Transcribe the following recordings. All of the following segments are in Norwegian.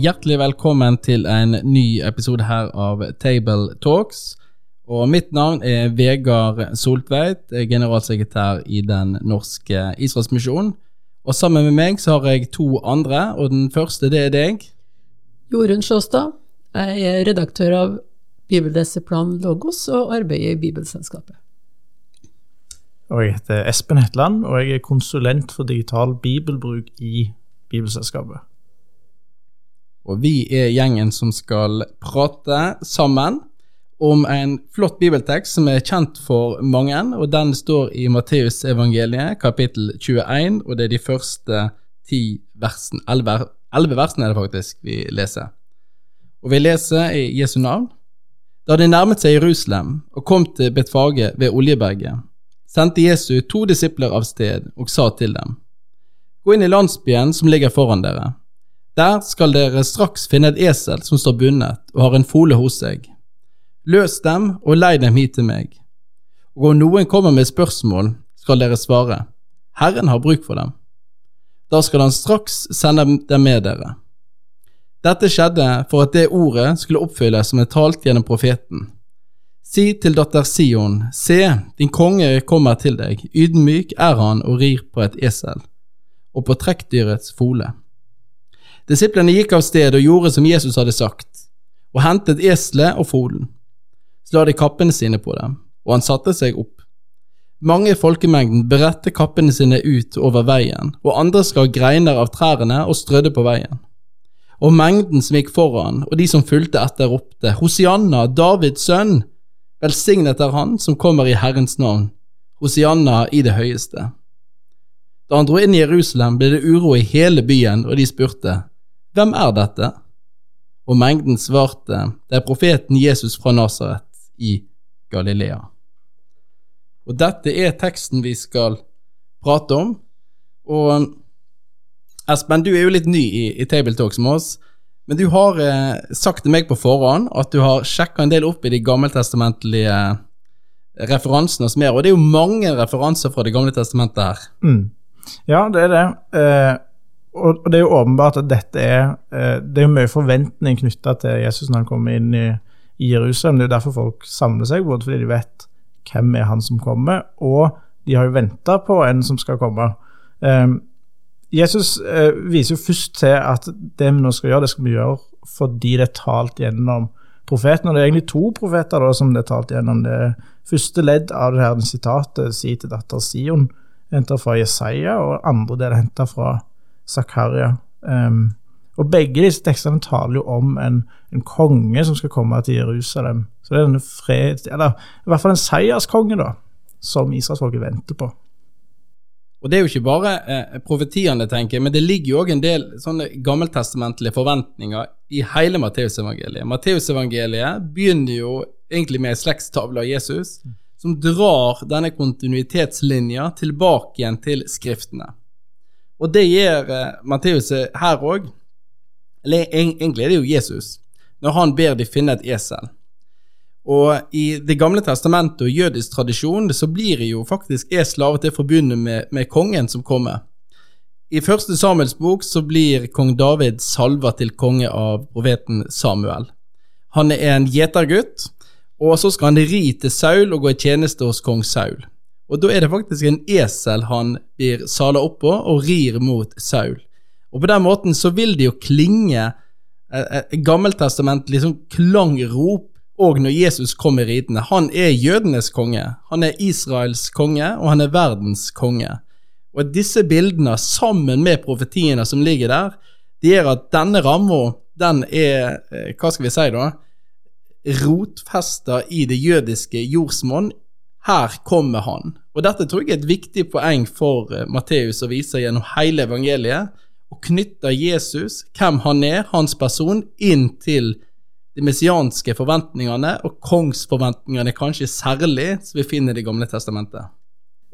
Hjertelig velkommen til en ny episode her av Table Talks. Og Mitt navn er Vegard Soltveit, generalsekretær i Den norske Israelsmisjonen. Og sammen med meg så har jeg to andre, og den første det er deg. Jorunn Sjåstad. Jeg er redaktør av Bibeldeseplan Logos og arbeider i Bibelselskapet. Og jeg heter Espen Hetland, og jeg er konsulent for digital bibelbruk i Bibelselskapet. Og vi er gjengen som skal prate sammen om en flott bibeltekst som er kjent for mange, og den står i Matteusevangeliet, kapittel 21, og det er de første ti versene, elleve versene er det faktisk vi leser. Og vi leser i Jesu navn. Da de nærmet seg Jerusalem og kom til Betfage ved Oljeberget, sendte Jesu to disipler av sted og sa til dem, Gå inn i landsbyen som ligger foran dere. Der skal dere straks finne et esel som står bundet og har en fole hos seg. Løs dem og lei dem hit til meg. Og om noen kommer med spørsmål, skal dere svare, Herren har bruk for dem. Da skal han straks sende dem med dere. Dette skjedde for at det ordet skulle oppfylles som er talt gjennom profeten. Si til datter Sion, se, din konge kommer til deg, ydmyk er han og rir på et esel og på trekkdyrets fole. Disiplene gikk av sted og gjorde som Jesus hadde sagt, og hentet eselet og folen. Så la de kappene sine på dem, og han satte seg opp. Mange i folkemengden beredte kappene sine ut over veien, og andre skar greiner av trærne og strødde på veien. Og mengden som gikk foran, og de som fulgte etter, ropte, Hosianna, Davids sønn! Velsignet er han som kommer i Herrens navn, Hosianna i det høyeste. Da han dro inn i Jerusalem, ble det uro i hele byen, og de spurte, Hvem er dette? Og mengden svarte, Det er profeten Jesus fra Nasaret i Galilea. Og dette er teksten vi skal prate om. Og Espen, du er jo litt ny i, i Tabletalks med oss, men du har eh, sagt til meg på forhånd at du har sjekka en del opp i de gammeltestamentlige referansene og mer, og det er jo mange referanser fra Det gamle testamentet her. Mm. Ja, det er det. Eh, og, det er jo åpenbart at dette er eh, Det er jo mye forventning knytta til Jesus når han kommer inn i, i, Jerusalem. Det er jo derfor folk samler seg, både fordi de vet hvem er han som kommer, og de har jo venta på en som skal komme. Eh, Jesus eh, viser jo først til at det vi nå skal gjøre, det skal vi gjøre fordi det er talt gjennom profeten. Og det er egentlig to profeter da, som det er talt gjennom. Det første ledd av det her sitatet sier til datter Sion henta fra Jesaja, og andre del henta fra Zakaria. Um, og begge disse tekstene taler jo om en, en, konge som skal komme til Jerusalem. Så det er denne fred, eller i hvert fall en seierskonge, da, som israelsfolket venter på. Og Det er jo ikke bare eh, profetiene, tenker jeg, men det ligger jo òg en del sånne gammeltestamentlige forventninger i hele Matteusevangeliet. Matteusevangeliet begynner jo egentlig med ei slektstavle av Jesus som drar denne kontinuitetslinja tilbake igjen til skriftene. Og det gjør eh, Matteus her òg. Egentlig er det jo Jesus, når han ber de finne et esel. Og i Det gamle testamentet og jødisk tradisjon så blir jo faktisk esel av og til forbundet med, med, kongen som kommer. I første Samuels bok så blir kong David salva til konge av profeten Samuel. Han er en gjetergutt, og så skal han ri til Saul og gå i tjeneste hos kong Saul. Og da er det faktisk en esel han blir sala på og rir mot Saul. Og på den måten så vil det jo klinge et gammeltestamentlig liksom klangrop og når Jesus kommer ridende. Han er jødenes konge, han er Israels konge, og han er verdens konge. Og disse bildene, sammen med profetiene som ligger der, det gjør at denne ramma, den er, eh, hva skal vi si da, rotfesta i det jødiske jordsmonn. Her kommer han. Og dette tror jeg er et viktig poeng for uh, Matteus å vise gjennom hele evangeliet, og knytter Jesus, hvem han er, hans person, inn til de messianske forventningene, og kongsforventningene kanskje særlig, som vi finner i Det gamle testamentet.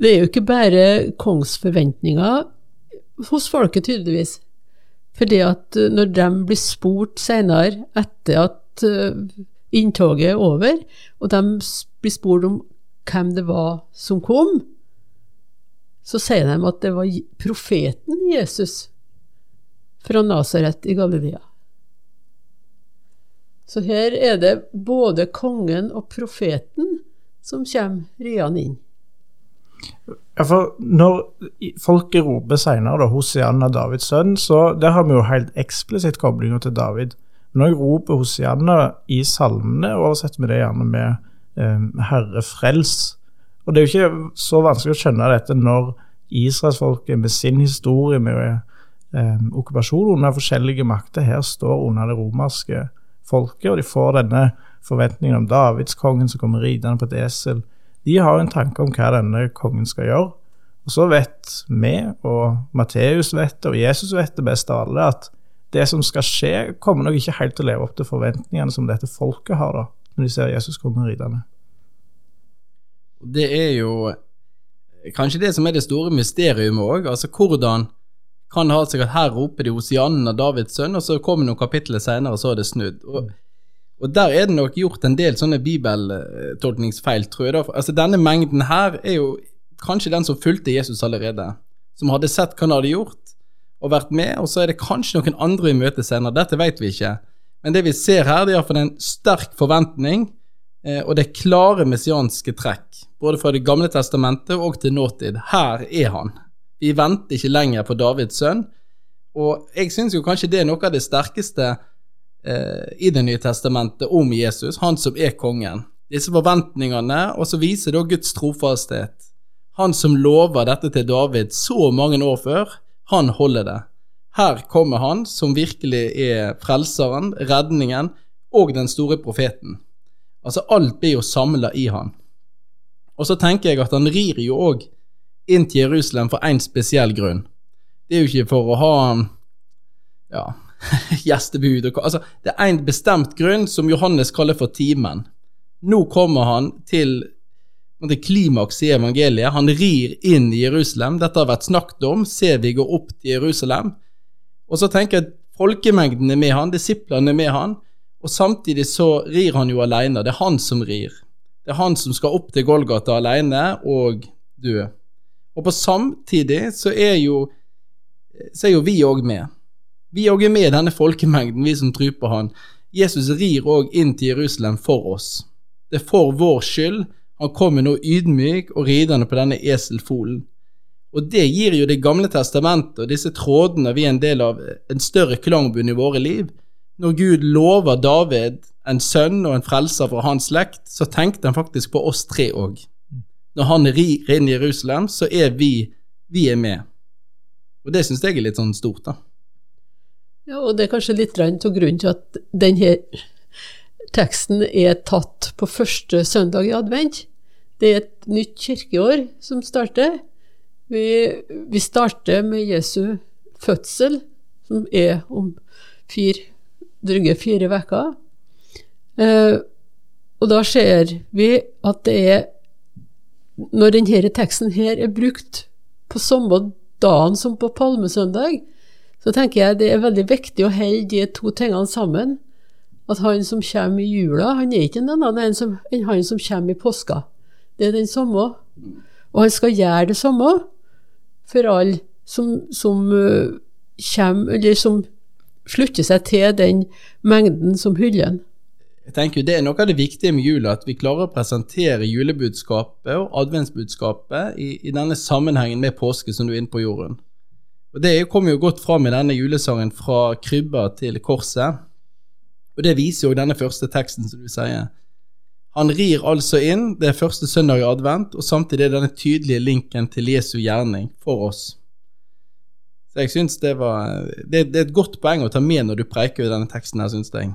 Det er jo ikke bare kongsforventninger hos folket, tydeligvis. Fordi at eh, når de blir spurt senere, etter at eh, inntoget er over, og de blir spurt om hvem det var som kom, så sier de at det var profeten Jesus fra Nasaret i Galilea. Så her er det både kongen og profeten som kommer riende inn. Ja, for Når folket roper senere Hosianna, Davids sønn, så der har vi jo helt eksplisitt koblinger til David. Når jeg roper Hosianna i salmene, oversetter vi det gjerne med Herre frels. Og Det er jo ikke så vanskelig å skjønne dette når israelsfolket med sin historie med eh, okkupasjon under forskjellige makter her står under det romerske folket, og de får denne forventningen om Davidskongen som kommer ridende på et esel de har en tanke om hva denne kongen skal gjøre. Og så vet vi, og Matteus vet det, og Jesus vet det best av alle, at det som skal skje, kommer nok ikke helt til å leve opp til forventningene som dette folket har, da, når de ser Jesus komme ridende. Det er jo kanskje det som er det store mysteriet òg. Altså, hvordan kan det ha seg at her roper de av Davids sønn, og så kommer noen kapitler senere, og så er det snudd. Og og der er det nok gjort en del sånne bibeltolkningsfeil, tror jeg. da. Altså Denne mengden her er jo kanskje den som fulgte Jesus allerede. Som hadde sett hva han hadde gjort, og vært med. Og så er det kanskje noen andre i møte senere. Dette vet vi ikke. Men det vi ser her, det er iallfall en sterk forventning, eh, og det er klare messianske trekk. Både fra Det gamle testamentet og til nåtid. Her er han. Vi venter ikke lenger på Davids sønn. Og jeg syns jo kanskje det er noe av det sterkeste eh, i Det nye testamentet om Jesus, han som er kongen. Disse forventningene, og så viser da Guds trofasthet. Han som lover dette til David så mange år før, han holder det. Her kommer han som virkelig er frelseren, redningen og den store profeten. Altså, alt blir jo samla i han. Og så tenker jeg at han rir jo òg inn til Jerusalem for én spesiell grunn. Det er jo ikke for å ha ja, gjestebud altså, Det er en bestemt grunn som Johannes kaller for timen. Nå kommer han til det klimaks i evangeliet. Han rir inn i Jerusalem. Dette har vært snakket om. Ser vi går opp til Jerusalem. Og så tenker jeg at folkemengden er med han, disiplene er med han, og samtidig så rir han jo alene. Det er han som rir. Det er han som skal opp til Golgata alene og dø. Og på samtidig så er jo, så er jo vi òg med. Vi òg er med i denne folkemengden, vi som tror på han. Jesus rir òg inn til Jerusalem for oss. Det er for vår skyld. Han kommer nå ydmyk og ridende på denne eselfolen. Og det gir jo Det gamle testamentet og disse trådene vi er en del av en større klangbunn i våre liv. Når Gud lover David en sønn og en frelser fra hans slekt, så tenkte han faktisk på oss tre òg. Når han rir inn i Jerusalem, så er vi, vi er med. Og det syns jeg er litt sånn stort, da. Ja, og det er kanskje litt av grunnen til at denne teksten er tatt på første søndag i advent. Det er et nytt kirkeår som starter. Vi, vi starter med Jesu fødsel, som er om fire, drøye fire uker. Eh, og da ser vi at det er Når denne teksten her er brukt på samme dagen som på palmesøndag, så tenker jeg det er veldig viktig å holde de to tingene sammen. At han som kommer i jula, han er ikke en annen enn, han som kommer i påska. Det er den samme. Og han skal gjøre det samme for alle som, som uh, kommer, eller som slutter seg til den mengden som hyller den. Jeg tenker Det er noe av det viktige med jula, at vi klarer å presentere julebudskapet og adventsbudskapet i, i denne sammenhengen med påske, som du er inne på, Jorunn. Og Det kommer jo godt fram i denne julesangen 'Fra krybba til korset'. Og Det viser jo denne første teksten, som du sier. Han rir altså inn, det er første søndag i advent, og samtidig er denne tydelige linken til Jesu gjerning for oss. Så jeg synes det var det, det, er et godt poeng å ta med når du preiker i denne teksten her, syns jeg.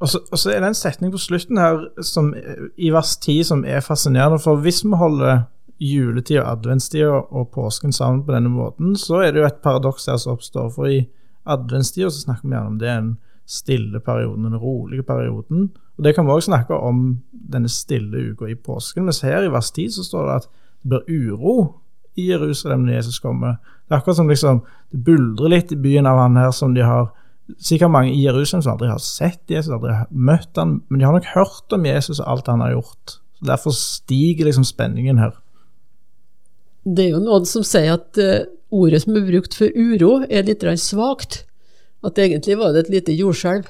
Og så, og så, er det en setning på slutten her som, i vers 10 som er fascinerende. For hvis vi holder juletida, adventstida og påsken sammen på denne måten, så er det jo et paradoks her som oppstår. For i adventstida så snakker vi gjerne om det en stille perioden, den rolige perioden. Og Det kan vi òg snakke om denne stille uka i påsken. Mens her i vers 10 så står det at det blir uro i Jerusalem når Jesus kommer. Det er akkurat som liksom, det buldrer litt i byen av han her som de har Sikkert mange i Jerusalem som aldri har sett Jesus, aldri har møtt han, men de har nok hørt om Jesus og alt han har gjort. Så Derfor stiger liksom spenningen her. Det er jo noen som sier at eh, ordet som er brukt for uro, er litt svakt. At egentlig var det et lite jordskjelv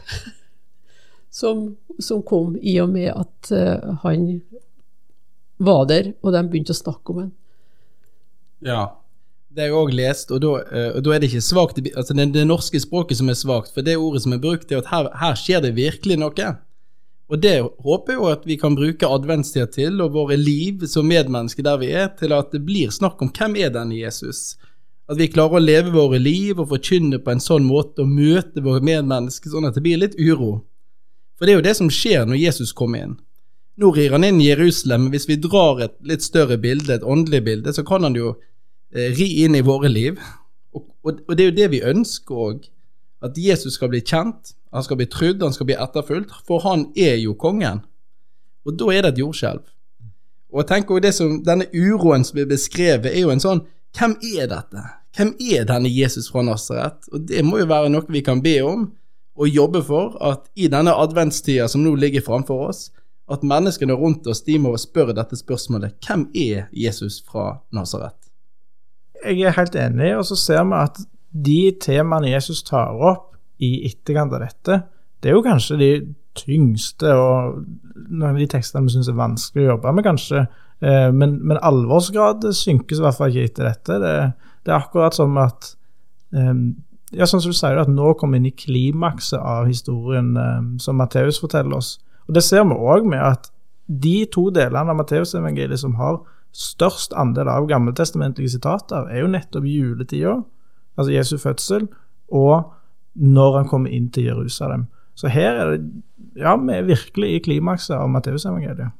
som, som kom i og med at eh, han var der, og de begynte å snakke om han. Ja. Det har jeg òg lest, og da, eh, og da er det ikke svakt altså det, det norske språket som er svakt, for det ordet som er brukt, er at her, her skjer det virkelig noe. Og det håper jeg jo at vi kan bruke adventstida til, og våre liv som medmennesker der vi er, til at det blir snakk om hvem er denne Jesus? At vi klarer å leve våre liv og forkynne på en sånn måte og møte våre medmennesker sånn at det blir litt uro. For det er jo det som skjer når Jesus kommer inn. Nå rir han inn i Jerusalem, men hvis vi drar et litt større bilde, et åndelig bilde, så kan han jo eh, ri inn i våre liv. Og, og, og, det er jo det vi ønsker òg. At Jesus skal bli kjent, han skal bli trudd, han skal bli etterfulgt, for han er jo kongen. Og da er det et jordskjelv. Og tenk også det som, Denne uroen som blir beskrevet, er jo en sånn Hvem er dette? Hvem er denne Jesus fra Nasaret? Og det må jo være noe vi kan be om og jobbe for, at i denne adventstida som nå ligger framfor oss, at menneskene rundt oss de må spørre dette spørsmålet Hvem er Jesus fra Nasaret? Jeg er helt enig, og så ser vi at de temaene Jesus tar opp, i etterkant av dette, det er jo kanskje de tyngste og noen av de tekstene vi syns er vanskelig å jobbe med, kanskje. Eh, men, men alvorsgrad synkes i hvert fall ikke etter dette. Det, det er akkurat som at um, ja, sånn som du sier, at nå kommer vi inn i klimakset av historien um, som Matteus forteller oss. Og Det ser vi òg med at de to delene av Matteusevangeliet som har størst andel av gammeltestamentlige sitater, er jo nettopp juletida, altså Jesu fødsel, og når han kommer inn til Jerusalem. Så her er det Ja, vi er virkelig i klimakset av Matteusevangeliet.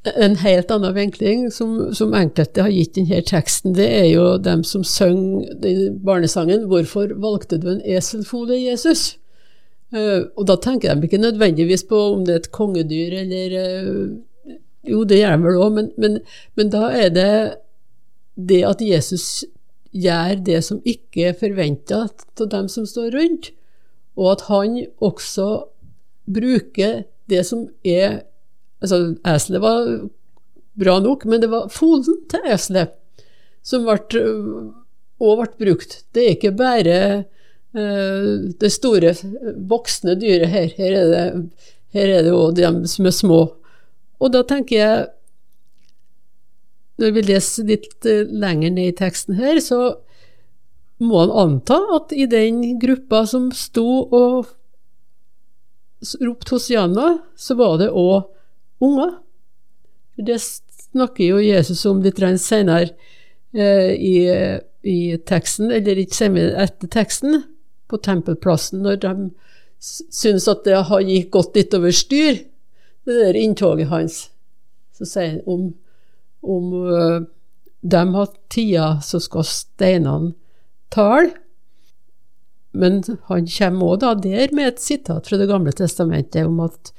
En helt annen vinkling som, som, enkelte har gitt denne teksten, det er jo dem som synger barnesangen 'Hvorfor valgte du en eselfole, Jesus?' Uh, og da tenker de ikke nødvendigvis på om det er et kongedyr eller uh, Jo, det gjør de vel òg, men, men, men, da er det det at Jesus gjør det som ikke er forventa av dem som står rundt, og at han også bruker det som er Altså, eselet var bra nok, men det var folen til eselet som ble, også ble brukt. Det er ikke bare uh, det store, voksne dyret her. Her er det, her er det jo de som er små. Og da tenker jeg når vi leser litt eh, lenger ned i teksten her, så må han anta at i den gruppa som sto og ropte Hosianna, så var det òg unger. Det snakker jo Jesus om litt senere eh, i, i, teksten, eller ikke senere etter teksten, på tempelplassen, når de syns at det har gått litt over styr, det der inntoget hans. Så sier han om om uh, de har tida, så skal steinene tale. Men han kommer òg der med et sitat fra Det gamle testamentet om at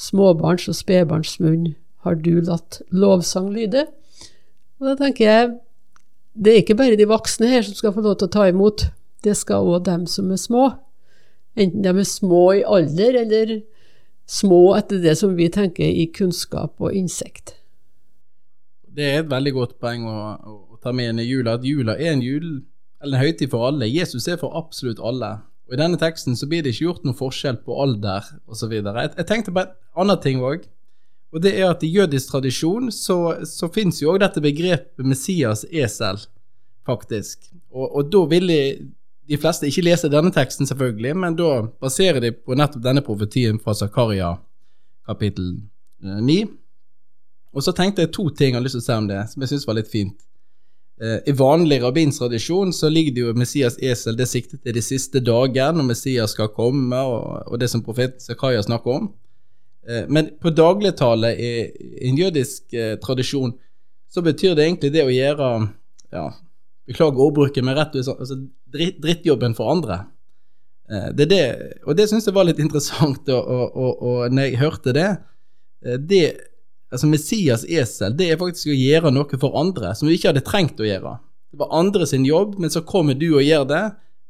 småbarns og spedbarns munn har du latt lovsang lyde. Og da tenker jeg, det er ikke bare de voksne her som skal få lov til å ta imot, det skal òg dem som er små. Enten de er små i alder, eller små etter det som vi tenker i kunnskap og innsikt det er et veldig godt poeng å, å ta med inn i jula, at jula er en jul, eller en høytid for alle. Jesus er for absolutt alle. Og I denne teksten så blir det ikke gjort noen forskjell på alder osv. Jeg, jeg tenkte på en annen ting òg. Og det er at I jødisk tradisjon så, så fins jo òg dette begrepet Messias esel, faktisk. Og, og da vil de fleste ikke lese denne teksten, selvfølgelig, men da baserer de på nettopp denne profetien fra Zakaria kapittel 9. Eh, og så tenkte jeg to ting jeg har lyst til å si om det, som jeg syns var litt fint. Eh, I vanlig rabbinsk tradisjon så ligger det jo Messias esel det siktet til de siste dagene, når Messias skal komme, og, og det som profeten Zakaria snakker om. Eh, men på dagligtale i, en jødisk eh, tradisjon så betyr det egentlig det å gjøre ja, Beklager ordbruket, men rett og slett altså, dritt, drittjobben for andre. Det er det, og det syns jeg var litt interessant, og, og, og, når jeg hørte det, det altså Messias esel, det er faktisk å gjøre noe for andre som vi ikke hadde trengt å gjøre. Det var andre sin jobb, men så kommer du og gjør det.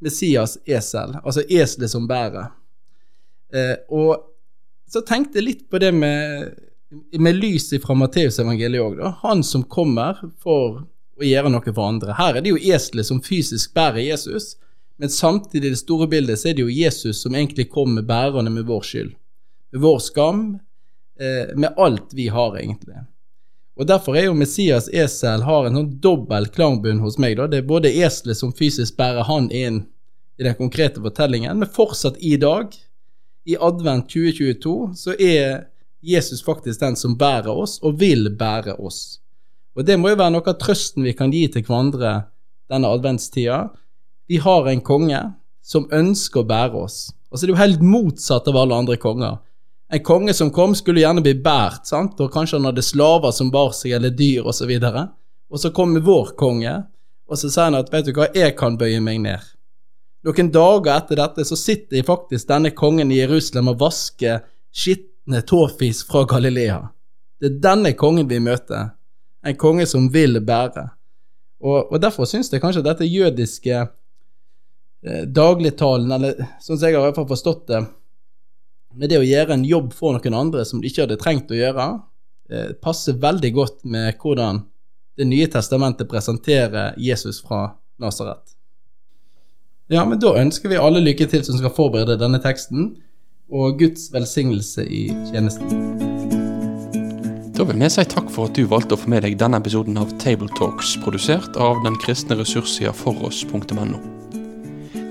Messias esel, altså eselet som bærer. Eh, og så tenkte jeg litt på det med, med lyset fra Matteusevangeliet òg, da. Han som kommer for å gjøre noe for andre. Her er det jo eselet som fysisk bærer Jesus, men samtidig i det store bildet så er det jo Jesus som egentlig kommer bærende med vår skyld. Med vår skam, med alt vi har, egentlig. Og Derfor er jo Messias esel har en sånn dobbel klangbunn hos meg. da. Det er både eselet som fysisk bærer han inn i den konkrete fortellingen, men fortsatt i dag, i advent 2022, så er Jesus faktisk den som bærer oss, og vil bære oss. Og det må jo være noe av trøsten vi kan gi til hverandre denne adventstida. Vi har en konge som ønsker å bære oss. Altså Det er jo helt motsatt av alle andre konger. En konge som kom, skulle gjerne bli båret, sant, og kanskje han hadde slaver som bar seg, eller dyr, osv. Og, så og så kommer vår konge, og så sier han at vet du hva, jeg kan bøye meg ned. Noen dager etter dette så sitter faktisk denne kongen i Jerusalem og vasker skitne tåfis fra Galilea. Det er denne kongen vi møter en konge som vil bære. Og, og derfor syns jeg kanskje dette jødiske eh, dagligtalen, eller sånn som jeg har i hvert fall forstått det, med det å gjøre en jobb for noen andre som de ikke hadde trengt å gjøre, eh, passer veldig godt med hvordan Det nye testamentet presenterer Jesus fra Nasaret. Ja, men da ønsker vi alle lykke til som skal forberede denne teksten, og Guds velsignelse i tjenesten. Da vil vi si takk for at du valgte å få med deg denne episoden av Tabletalks, produsert av den kristne ressurssida foross.no.